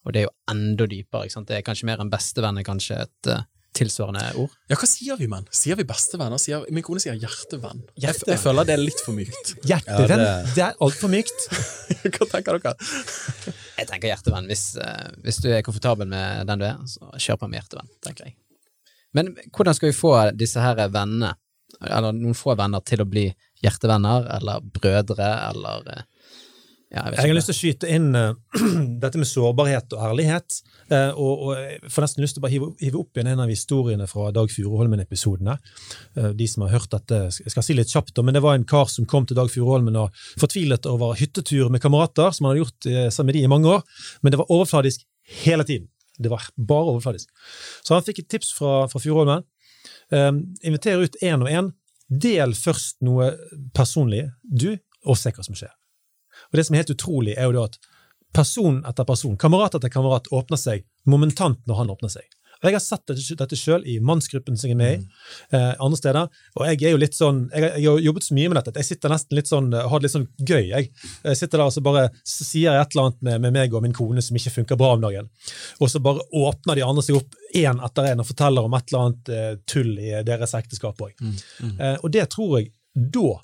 Og det er jo enda dypere, ikke sant? Det er kanskje mer enn bestevenn er kanskje et uh, tilsvarende ord. Ja, hva sier vi, menn? Sier vi bestevenner? Sier, min kone sier hjertevenn. Jeg, Hjertevenn. jeg føler det er litt for mykt. [laughs] Hjertevenn, Ja, det- det er altfor mykt. [laughs] hva tenker dere? Jeg tenker hjertevenn. Hvis, uh, hvis du er komfortabel med den du er, så kjør på med hjertevenn, tenker jeg. Men hvordan skal vi få disse her vennene, eller noen få venner, til å bli hjertevenner, eller brødre, eller eh, Ja, jeg Jeg har lyst til å skyte inn uh, [clears throat] dette med sårbarhet og ærlighet. Uh, og, og jeg får nesten lyst til å bare hive, hive opp igjen en av historiene fra Dag Furuholmen-episodene. Uh, de som har hørt dette, jeg skal si litt kjapt, men det var en kar som kom til Dag Furuholmen og fortvilet over hyttetur med kamerater, som han hadde gjort sammen med de i mange år, men det var overfladisk hele tiden. Det var bare overfladisk. Så han fikk et tips fra, fra Furuholmen. Eh, inviter ut én og én. Del først noe personlig, du, og se hva som skjer. Og det som er helt utrolig, er jo da at person etter person, kamerat etter kamerat, åpner seg momentant når han åpner seg. Og Jeg har sett dette, dette sjøl i mannsgruppen som jeg er med i, eh, andre steder. Og jeg er jo litt sånn, jeg, har- jeg har jobbet så mye med dette at jeg sitter nesten litt sånn, eh, har det litt sånn gøy. Jeg, jeg sitter der og så bare sier jeg et eller annet med, med meg og min kone som ikke funker bra om dagen. Og så bare åpner de andre seg opp én etter én og forteller om et eller annet eh, tull i deres ekteskap òg. Eh, og det tror jeg da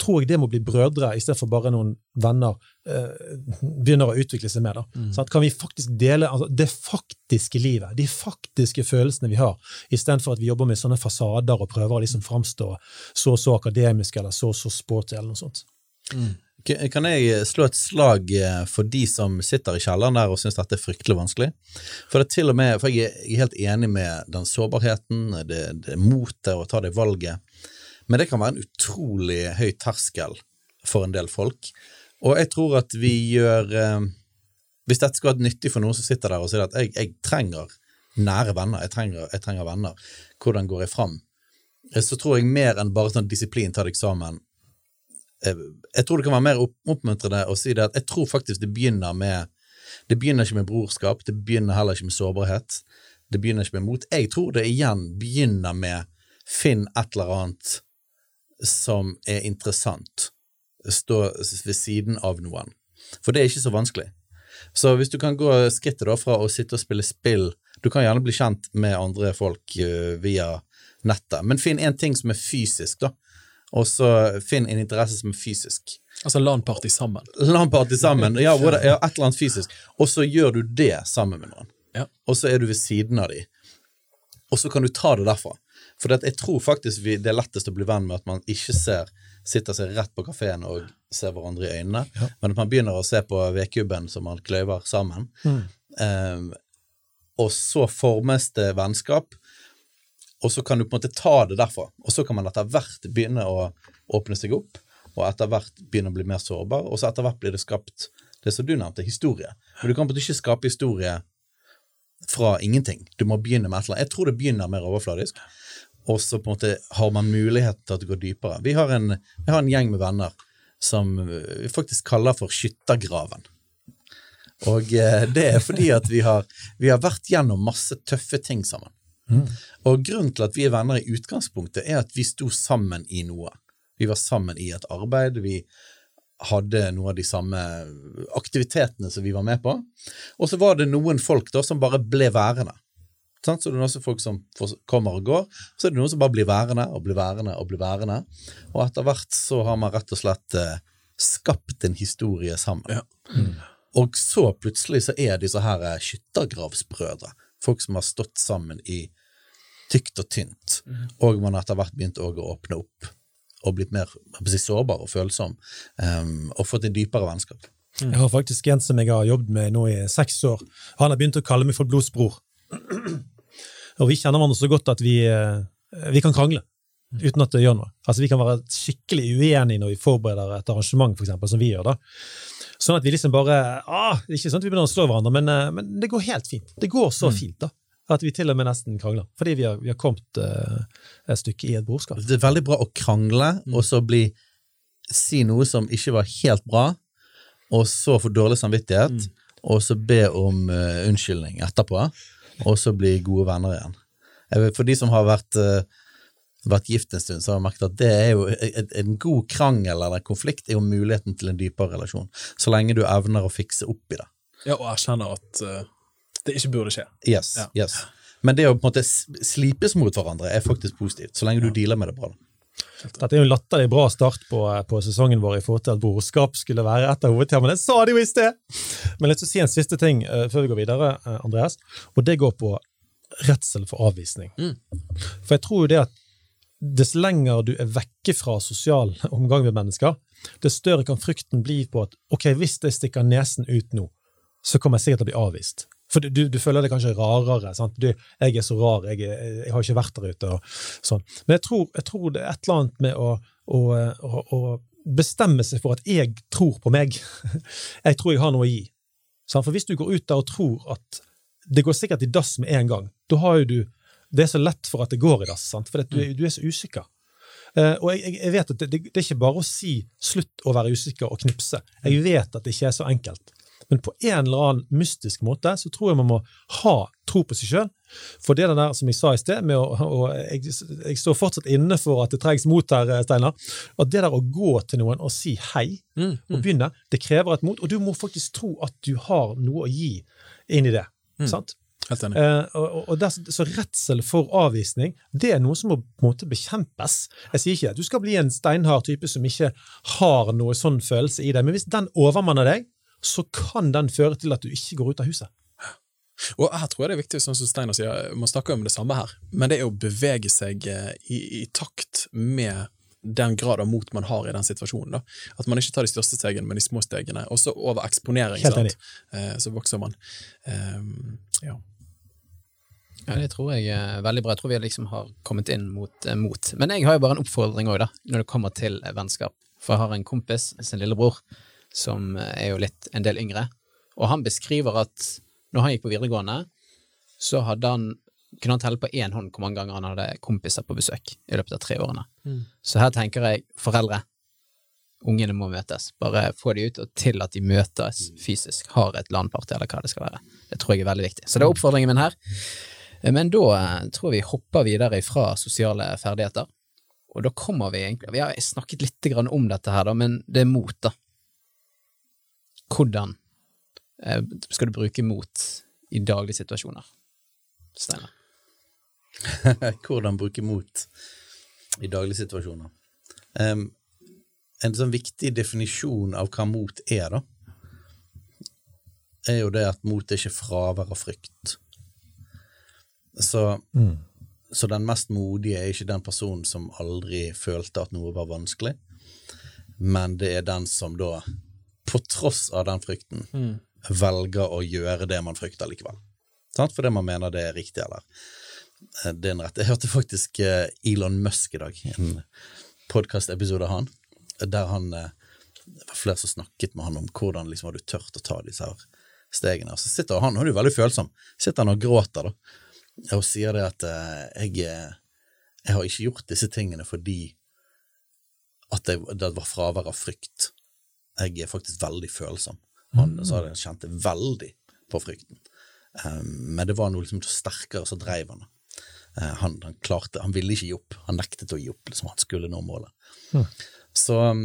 tror jeg det må bli brødre i stedet for bare noen venner eh, begynner å utvikle seg med. Da. Sånn at kan vi faktisk dele altså, det faktiske livet, de faktiske følelsene vi har, istedenfor at vi jobber med sånne fasader og prøver å liksom framstå så og så akademisk eller så og så sporty eller noe sånt. Mm. Kan jeg slå et slag eh, for de som sitter i kjelleren der og syns dette er fryktelig vanskelig? For det er til og med, for jeg er helt enig med den sårbarheten, det, det motet å ta det valget, men det kan være en utrolig høy terskel for en del folk. Og jeg tror at vi gjør eh, Hvis dette skal være nyttig for noen som sitter der og sier at jeg, jeg trenger nære venner, jeg trenger, jeg trenger venner, hvordan går jeg fram? Eh, Så tror jeg mer enn bare sånn disiplin, ta deg sammen, jeg, jeg tror det kan være mer opp, oppmuntrende å si det at jeg tror faktisk det begynner med Det begynner ikke med brorskap, det begynner heller ikke med sårbarhet, det begynner ikke med mot. Jeg tror det igjen begynner med finn et eller annet som er interessant, stå ved siden av noen. For det er ikke så vanskelig. Så hvis du kan gå skrittet da fra å sitte og spille spill Du kan gjerne bli kjent med andre folk eh, via nettet, men finn en ting som er fysisk, da og så finn en interesse som er fysisk. Altså LAN-party sammen. LAN-party sammen, [laughs] ja, et eller annet fysisk, og så gjør du det sammen med noen. Ja. Og så er du ved siden av dem. Og så kan du ta det derfra. For jeg tror faktisk vi, det er lettest å bli venn med at man ikke ser, sitter seg rett på kafeen og ser hverandre i øynene, men at man begynner å se på vedkubben som man kløyver sammen. Ehm, og så formes det vennskap, og så kan du på en måte ta det derfra. Og så kan man etter hvert begynne å åpne seg opp, og etter hvert begynne å bli mer sårbar, og så etter hvert blir det skapt det som du nevnte, historie. Men du kan på en måte ikke skape historie fra ingenting. Du må begynne med et eller annet. Jeg tror det begynner mer overfladisk, og så på en måte har man mulighet til at det går dypere. Vi har en, vi har en gjeng med venner som vi faktisk kaller for Skyttergraven. Og eh, det er fordi at vi har, vi har vært gjennom masse tøffe ting sammen. Og grunnen til at vi er venner i utgangspunktet, er at vi sto sammen i noe. Vi var sammen i et arbeid, vi hadde noen av de samme aktivitetene som vi var med på. Og så var det noen folk da som bare ble værende. Sant? Så det er også folk som kommer og går, så er det noen som bare blir værende og blir værende og blir værende. Og etter hvert så har man rett og slett eh, skapt en historie sammen. Ja. Og så plutselig så er disse her eh, skyttergravsbrødre. Folk som har stått sammen i tykt og tynt. Og man har etter hvert begynt å åpne opp og blitt mer si, sårbar og følsom. Um, og fått et dypere vennskap. Jeg har faktisk en som jeg har jobbet med nå i seks år. Han har begynt å kalle meg for blodsbror. Og vi kjenner hverandre så godt at vi, eh, vi kan krangle uten at det gjør noe. Altså Vi kan være skikkelig uenige når vi forbereder et arrangement, for eksempel, som vi gjør. da. Sånn at vi liksom bare ah, det er Ikke sånn at vi begynner å slå hverandre, men, eh, men det går helt fint. Det går så fint da, at vi til og med nesten krangler. Fordi vi har, vi har kommet uh, et stykke i et brorskap. Det er veldig bra å krangle, og så bli si noe som ikke var helt bra, og så få dårlig samvittighet, og så be om uh, unnskyldning etterpå, og så bli gode venner igjen. Vet, for de som har vært, uh, vært gift en stund, så har jeg merket at det er jo en, en god krangel eller konflikt er jo muligheten til en dypere relasjon, så lenge du evner å fikse opp i det. Ja, og erkjenner at uh, det ikke burde skje. Yes, Ja. yes. Men det å på en måte slipes mot hverandre er faktisk positivt, så lenge du dealer med det bra. da. Dette er jo en latterlig bra start på, på sesongen vår i forhold til at brorskap skulle være et av hovedtemaene. Jeg sa det jo i sted! Men jeg vil si en siste ting uh, før vi går videre, uh, Andreas. Og det går på redsel for avvisning. For jeg tror jo det at dess lenger du er vekke fra sosial omgang med mennesker, dess større kan frykten bli på at ok, hvis jeg stikker nesen ut nå, så kommer jeg sikkert til å bli avvist. For du, du føler det kanskje rarere. sant? Du, 'Jeg er så rar, jeg, jeg har ikke vært der ute', og sånn. Men jeg tror, jeg tror det er et eller annet med å, å, å, å bestemme seg for at jeg tror på meg. [laughs] Jeg tror jeg har noe å gi. Sant? For hvis du går ut der og tror at det går sikkert i dass med en gang, da har jo du Det er så lett for at det går i dass, sant? for du, du er så usikker. Uh, og jeg, jeg, vet at det, det, det, er ikke bare å si 'slutt å være usikker' og knipse. Jeg vet at det ikke er så enkelt. Men på en eller annen mystisk måte så tror jeg man må ha tro på seg sjøl. For det der som jeg sa i sted, med å, og jeg, jeg, står fortsatt inne for at det trengs mot her, Steinar. At det der å gå til noen og si hei, mm, mm. og begynne, det krever et mot. Og du må faktisk tro at du har noe å gi inn i det. Mm. sant? Helt enig. Eh, og, og der, så redsel for avvisning det er noe som må på en måte bekjempes. Jeg sier ikke at du skal bli en steinhard type som ikke har noe sånn følelse i deg, men hvis den overmanner deg, så kan den føre til at du ikke går ut av huset. Og her tror jeg det er viktig, sånn som Steiner sier, man snakker om det samme her, men det er å bevege seg eh, i, i takt med den grad av mot man har i den situasjonen. Da. At man ikke tar de største stegene, men de små stegene. Også over eksponering, sant? Eh, så vokser man. Um, ja. Ja, Det tror jeg er veldig bra. Jeg tror vi liksom har kommet inn mot, eh, mot. Men jeg har jo bare en oppfordring òg, når det kommer til vennskap. For jeg har en kompis, sin lillebror, som er jo litt en del yngre, og han beskriver at når han gikk på videregående, så han kunne han telle på én hånd hvor mange ganger han hadde kompiser på besøk i løpet av tre årene. Mm. Så her tenker jeg foreldre, ungene må møtes. Bare få de ut, og til at de møtes fysisk, har et landparty eller hva det skal være. Det tror jeg er veldig viktig. Så det er oppfordringen min her. Men da tror jeg vi hopper videre fra sosiale ferdigheter. Og da kommer vi egentlig Vi har snakket litt om dette her, da, men det er mot, da hvordan eh, skal du bruke mot i daglige situasjoner? Steinar? [laughs] hvordan bruke mot i daglige situasjoner? Um, en sånn viktig definisjon av hva mot er, da, er jo det at mot er ikke fravær av frykt. Så, mm. så den mest modige er ikke den personen som aldri følte at noe var vanskelig, men det er den som da på tross av den frykten, mm. velger å gjøre det man frykter likevel. Sant? Fordi man mener det er riktig, eller eh, det er en rett. Jeg hørte faktisk eh, Elon Musk i dag, en podkastepisode av han, der han eh, det var flere som snakket med han om hvordan liksom, har du tørt å ta disse her stegene. Og så sitter Han han er jo veldig følsom. Sitter han og gråter da, og sier det at jeg, jeg har ikke gjort disse tingene fordi at det, det var fravær av frykt jeg er faktisk veldig følsom. Han mm. sa det, kjente veldig på frykten. Um, men det var noe liksom sterkere som dreiv han. Uh, han, han, klarte, han ville ikke gi opp. Han nektet å gi opp. Liksom, han skulle nå målet. Mm. Så, um,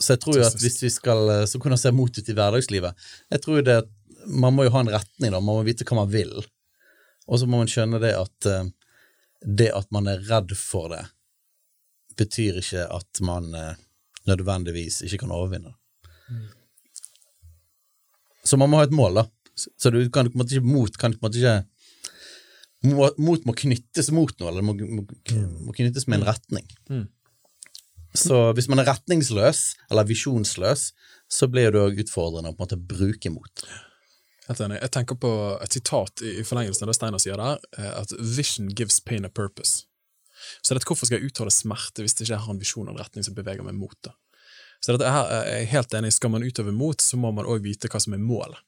så, jeg tror jo at hvis vi skal eh, så kunne se mot ut i hverdagslivet Jeg tror det Man må jo ha en retning, da. Man må vite hva man vil. Og så må man skjønne det at uh, det at man er redd for det, betyr ikke at man nødvendigvis ikke kan overvinne. Mm. Så man må ha et mål, da. Så du kan på en måte ikke mot kan på en måte ikke Mot må knyttes mot noe, eller det må, må, må, knyttes med en retning. Mm. Så hvis man er retningsløs, eller visjonsløs, så blir det òg utfordrende å på en måte bruke mot. Helt enig. Jeg tenker på et sitat i forlengelsen av det Steinar sier der, eh, at 'vision gives pain a purpose'. Så det hvorfor skal jeg uttale smerte hvis jeg ikke har en visjon og en retning som beveger meg mot det? Så dette her er jeg helt enig Skal man utøve mot, så må man òg vite hva som er målet.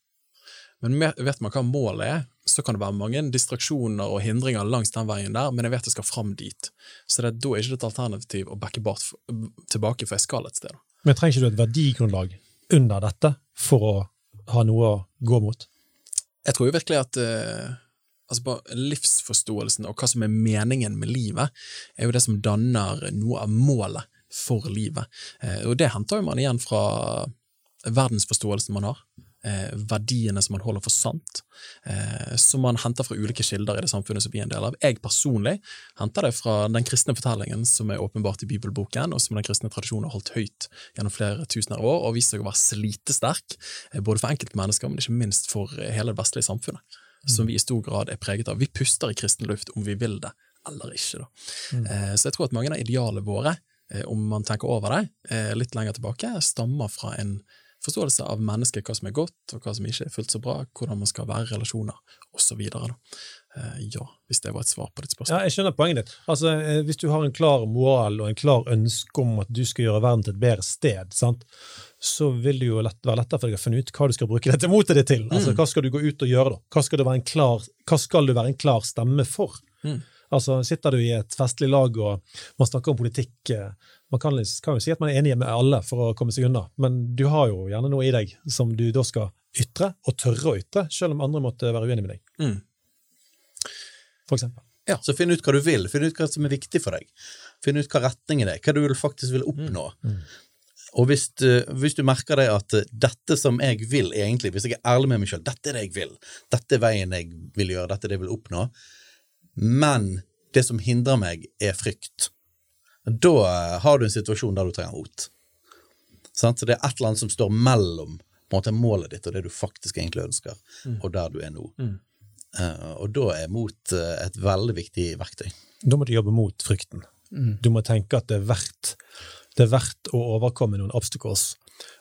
Men vet man hva målet er, så kan det være mange distraksjoner og hindringer langs den veien der, men jeg vet jeg skal fram dit. Så det, da er ikke det et alternativ å backe bart tilbake, for jeg skal et sted. Men trenger ikke du et verdigrunnlag under dette for å ha noe å gå mot? Jeg tror jo virkelig at uh, altså livsforståelsen og hva som er meningen med livet, er jo det som danner noe av målet for livet. Eh, og det henter man igjen fra verdensforståelsen man har. Eh, verdiene som man holder for sant, eh, som man henter fra ulike kilder i det samfunnet som vi er en del av. Jeg personlig henter det fra den kristne fortellingen som er åpenbart i bibelboken, og som den kristne tradisjonen har holdt høyt gjennom flere tusener år, og vist seg å være slitesterk, både for enkeltmennesker, men ikke minst for hele det vestlige samfunnet som vi i stor grad er preget av. Vi puster i kristen luft om vi vil det eller ikke. Mm. Eh, så jeg tror at mange av idealene våre eh, om man tenker over det, eh, litt lenger tilbake, stammer fra en forståelse av mennesket, hva som er godt og hva som ikke er fullt så bra, hvordan man skal være i relasjoner, osv. Eh, ja, hvis det var et svar på ditt spørsmål. Ja, jeg skjønner poenget ditt. Altså, eh, Hvis du har en klar moral og en klar ønske om at du skal gjøre verden til et bedre sted, sant? så vil det jo lett, være lettere for deg å finne ut hva du skal bruke dette motet ditt til. Altså, Hva skal du gå ut og gjøre, da? Hva skal du være en klar, være en klar stemme for? Mm. Altså, Sitter du i et festlig lag og man snakker om politikk eh, Man kan, kan jo si at man er enig med alle for å komme seg unna, men du har jo gjerne noe i deg som du da skal ytre, og tørre å ytre, selv om andre måtte være uenig med deg, Mm. For eksempel. Så finn ut hva du vil, finn ut hva som er viktig for deg. Finn ut hva retningen er, hva du faktisk vil oppnå. Og hvis, du- hvis du merker deg at eh, dette som jeg vil egentlig, hvis jeg er ærlig med meg selv, dette er det jeg vil, dette er veien jeg vil gjøre, dette er det jeg vil oppnå, men det som hindrer meg er frykt, da eh, har du en situasjon der du trenger rot. Så det er et eller annet som står mellom på en måte, målet ditt og det du faktisk egentlig ønsker, og der du er nå. Eh, og da er mot eh, et veldig viktig verktøy. Da må du jobbe mot frykten. Du må tenke at det er verdt, det er verdt å overkomme noen obstacles.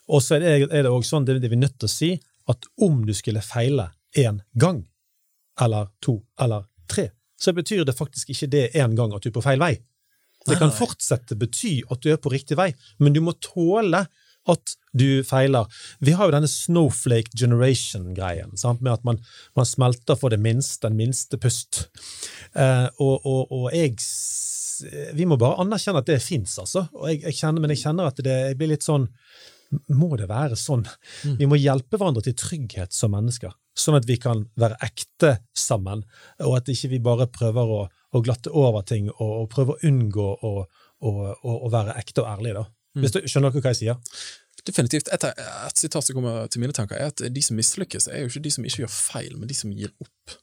Og så er det, er det også sånn, det, det vi er nødt til å si, at om du skulle feile én gang, eller to, eller tre, så betyr det faktisk ikke det én gang at du er på feil vei. Det kan fortsette bety at du er på riktig vei, men du må tåle at du feiler. Vi har jo denne snowflake generation-greien, med at man, man smelter for det minste, den minste pust. Eh, og, og, og jeg Vi må bare anerkjenne at det fins, altså. Jeg, jeg kjenner, men jeg kjenner at det jeg blir litt sånn Må det være sånn? Vi må hjelpe hverandre til trygghet som mennesker, sånn at vi kan være ekte sammen, og at ikke vi bare prøver å, å glatte over ting og, og prøve å unngå å, å være ekte og ærlige. da. Du, skjønner dere hva jeg sier? Definitivt. Et, et sitat som kommer til mine tanker, er at de som mislykkes, er jo ikke de som ikke gjør feil, men de som gir opp.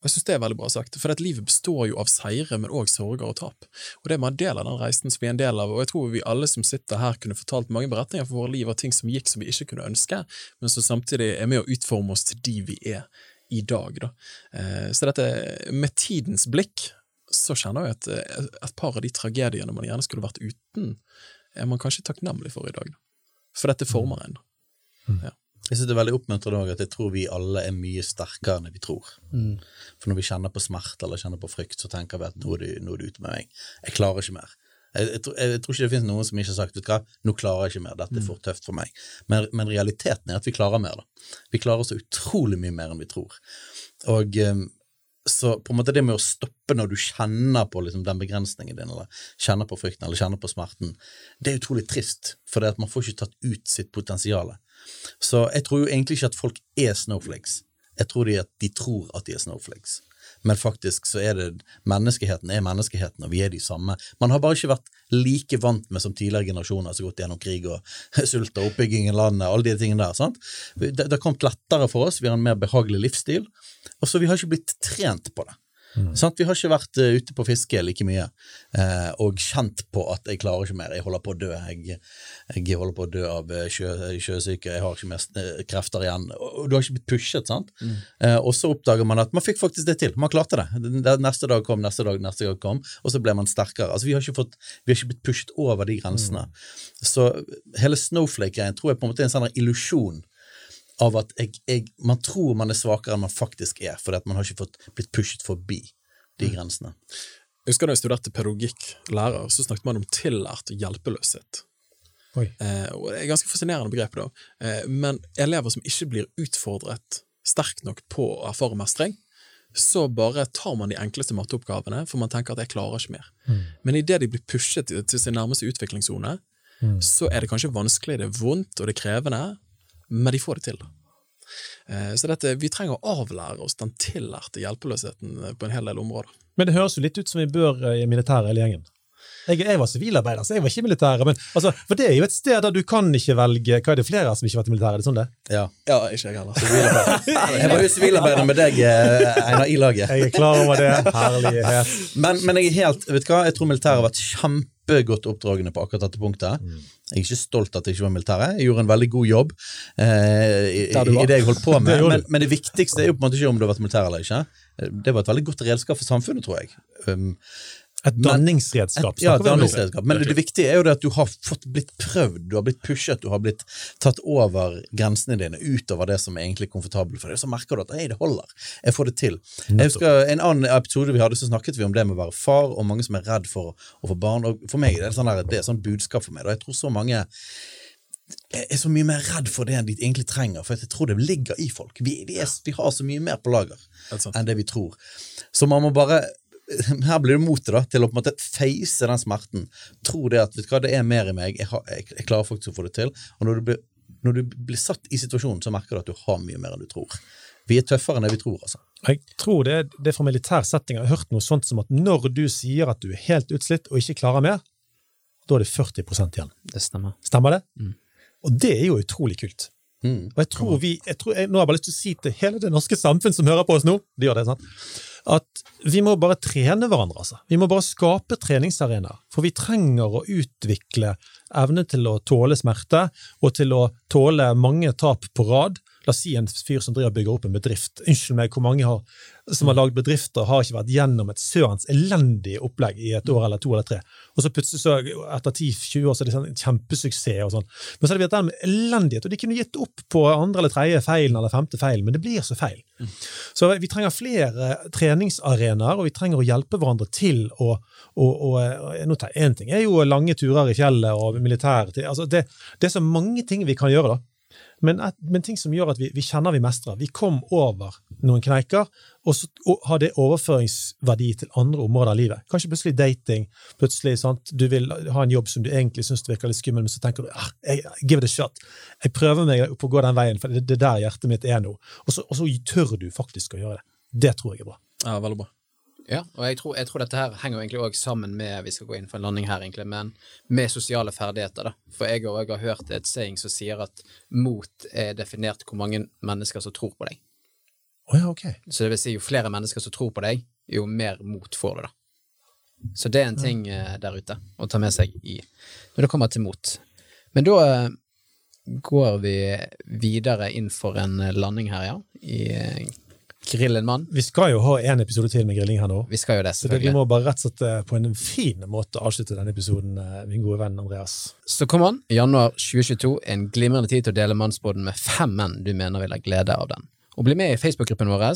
Og Jeg synes det er veldig bra sagt, for at livet består jo av seire, men også sorger og tap. Og det er en del av den reisen som vi er en del av, og jeg tror vi alle som sitter her kunne fortalt mange beretninger for våre liv av ting som gikk som vi ikke kunne ønske, men som samtidig er med å utforme oss til de vi er i dag. Da. Eh, Så dette, med tidens blikk, så kjenner jeg at eh, et par av de tragediene man gjerne skulle vært uten, er man kanskje takknemlig for i dag. For dette former en. Jeg synes det er veldig oppmuntrende også at jeg tror vi alle er mye sterkere enn vi tror. For når vi kjenner på smerte eller kjenner på frykt, så tenker vi at nå er det, nå er det ute med meg. Jeg klarer ikke mer. Jeg, jeg, tror- jeg, tror ikke det finnes noen som ikke har sagt vet du hva, nå klarer jeg ikke mer, dette er for tøft for meg. Men, men realiteten er at vi klarer mer. da. Vi klarer så utrolig mye mer enn vi tror. Og eh, så på en måte det med å stoppe når du kjenner på liksom, den begrensningen din, eller kjenner på frykten, eller kjenner på smerten, det er utrolig trist, for det at man får ikke tatt ut sitt potensial. Så jeg tror jo egentlig ikke at folk er snowflakes. Jeg tror de, at de tror at de er snowflakes. Men faktisk så er det menneskeheten er menneskeheten, og vi er de samme. Man har bare ikke vært like vant med som tidligere generasjoner som har gått gjennom krig og [laughs] sult og oppbygging i landet, alle de tingene der. sant? Det, har kommet lettere for oss, vi har en mer behagelig livsstil, og så vi har ikke blitt trent på det. Sant? Vi har ikke vært uh, ute på fiske like mye uh, og kjent på at jeg klarer ikke mer, jeg holder på å dø, jeg, jeg holder på å dø av eh, sjø, sjøsyke, jeg har ikke mer krefter igjen. Og du har ikke blitt pushet, sant? Eh, og så oppdager man at man fikk faktisk det til, man klarte det. Neste dag kom, neste dag, neste dag kom, og så ble man sterkere. Altså, vi, har ikke fått, vi har ikke blitt pushet over de grensene. Så hele snowflake-greien tror jeg på en måte er en sånn illusjon av at jeg, jeg, man tror man er svakere enn man faktisk er, fordi at man har ikke fått blitt pushet forbi de grensene. Jeg husker da jeg studerte pedagogikk, lærer, så snakket man om tillært hjelpeløshet. Oi. Eh, og det er ganske fascinerende begrep, da. Eh, men elever som ikke blir utfordret sterkt nok på å erfare mestring, så bare tar man de enkleste matteoppgavene, for man tenker at jeg klarer ikke mer. Men idet de blir pushet til sin nærmeste utviklingssone, så er det kanskje vanskelig, det er vondt og det er krevende, men de får det til. Eh, Så dette, vi trenger å avlære oss den tillærte hjelpeløsheten eh, på en hel del områder. Men det høres jo litt ut som vi bør eh, i militæret hele gjengen. Jeg, jeg var sivilarbeider, så jeg var ikke i militæret. Men, altså, for det er jo et sted der du kan ikke velge Hva er det flere som ikke har vært i militæret? Er det sånn det? Ja. Ja, ikke jeg heller. Jeg var jo sivilarbeider med deg, Einar, i laget. Jeg er klar over det. Herlighet. Men, men jeg er helt, vet du hva, jeg tror militæret har vært kjempegodt oppdragende på akkurat dette punktet. Jeg er ikke stolt at jeg ikke var militæret. Jeg gjorde en veldig god jobb eh, i, i det jeg holdt på [laughs] med. det Men, men det viktigste er jo på en måte ikke om du har vært militær eller ikke. Det var et veldig godt redskap for samfunnet, tror jeg. Um, Et danningsredskap. Et, ja, nå. danningsredskap. Men det viktige er jo det at du har fått blitt prøvd, du har blitt pushet, du har blitt tatt over grensene dine, utover det som er egentlig komfortabelt for deg. Så merker du at 'ei, det holder, jeg får det til. Jeg husker En annen episode vi hadde, så snakket vi om det med å være far, og mange som er redd for å få barn. Og for meg det er det sånn der, det er sånn budskap for meg. Jeg tror så mange er så mye mer redd for det enn de egentlig trenger, for jeg tror det ligger i folk. Vi, de er, vi har så mye mer på lager enn det vi tror. Så man må bare [laughs] her blir det motet da, til å på en måte face den smerten. Tro det at vet du hva, det er mer i meg, jeg, har, jeg, jeg klarer faktisk å få det til. Og når du, blir, når du blir satt i situasjonen, så merker du at du har mye mer enn du tror. Vi er tøffere enn det vi tror, altså. Jeg tror det, det er fra militær setting. Jeg har hørt noe sånt som at når du sier at du er helt utslitt og ikke klarer mer, da er det 40% igjen. Det stemmer. Stemmer det? Og det er jo utrolig kult. Mm. Og jeg tror vi, jeg tror, jeg, Nå har jeg bare lyst til å si til hele det norske samfunn som hører på oss nå, de gjør det, sant? At vi må bare trene hverandre. altså. Vi må bare skape treningsarenaer. For vi trenger å utvikle evne til å tåle smerte, og til å tåle mange tap på rad. La oss si en fyr som driver og bygger opp en bedrift. Unnskyld meg, hvor mange har, som har lagd bedrifter, har ikke vært gjennom et sørens elendig opplegg i et år eller to eller tre. Og så plutselig, så, etter 10-20 år, så er det sånn kjempesuksess. og sånn. Men så har vi vært den med elendighet, og de kunne gitt opp på andre eller tredje feilen eller femte feilen, men det blir så feil. Så vi trenger flere treningsarenaer, og vi trenger å hjelpe hverandre til å og, og, og Én ting er jo lange turer i fjellet og militær. Altså det, det er så mange ting vi kan gjøre, da. Men, et, men ting som gjør at vi, vi kjenner vi mestrer. Vi kom over noen kneiker, og så og har det overføringsverdi til andre områder av livet. Kanskje plutselig dating. plutselig sant? Du vil ha en jobb som du egentlig syns virker litt skummel, men så tenker du ah, jeg, give it a shot. Jeg prøver meg på å gå den veien, for det er der hjertet mitt er nå. Og så, og så tør du faktisk å gjøre det. Det tror jeg er bra. Ja, veldig bra. Ja, og jeg tror, jeg tror dette her henger jo egentlig også sammen med vi skal gå inn for en landing her egentlig, men med sosiale ferdigheter. da. For jeg har hørt et saying som sier at mot er definert hvor mange mennesker som tror på deg. Oh, ja, ok. Så det vil si, jo flere mennesker som tror på deg, jo mer mot får du, da. Så det er en ting ja. der ute å ta med seg i når det kommer til mot. Men da eh, går vi videre inn for en eh, landing her, ja, i eh, Grill en mann. Vi skal jo ha en episode til med grilling her nå. Vi skal jo det, selvfølgelig. Så det, vi må bare rett og slett eh, på en fin måte avslutte denne episoden, eh, min gode venn Andreas. Så kom an, januar 2022, en glimrende tid til å dele mannsbåten med fem menn du mener vil ha glede av den. Og bli med i Facebook-gruppen vår.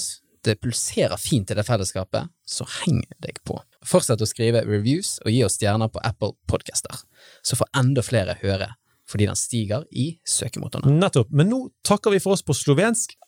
Det pulserer fint i det fellesskapet, så heng deg på. Fortsett å skrive reviews og gi oss stjerner på Apple Podcaster, så får enda flere høre, fordi den stiger i søkemotorene. Nettopp. Men nå takker vi for oss på slovensk.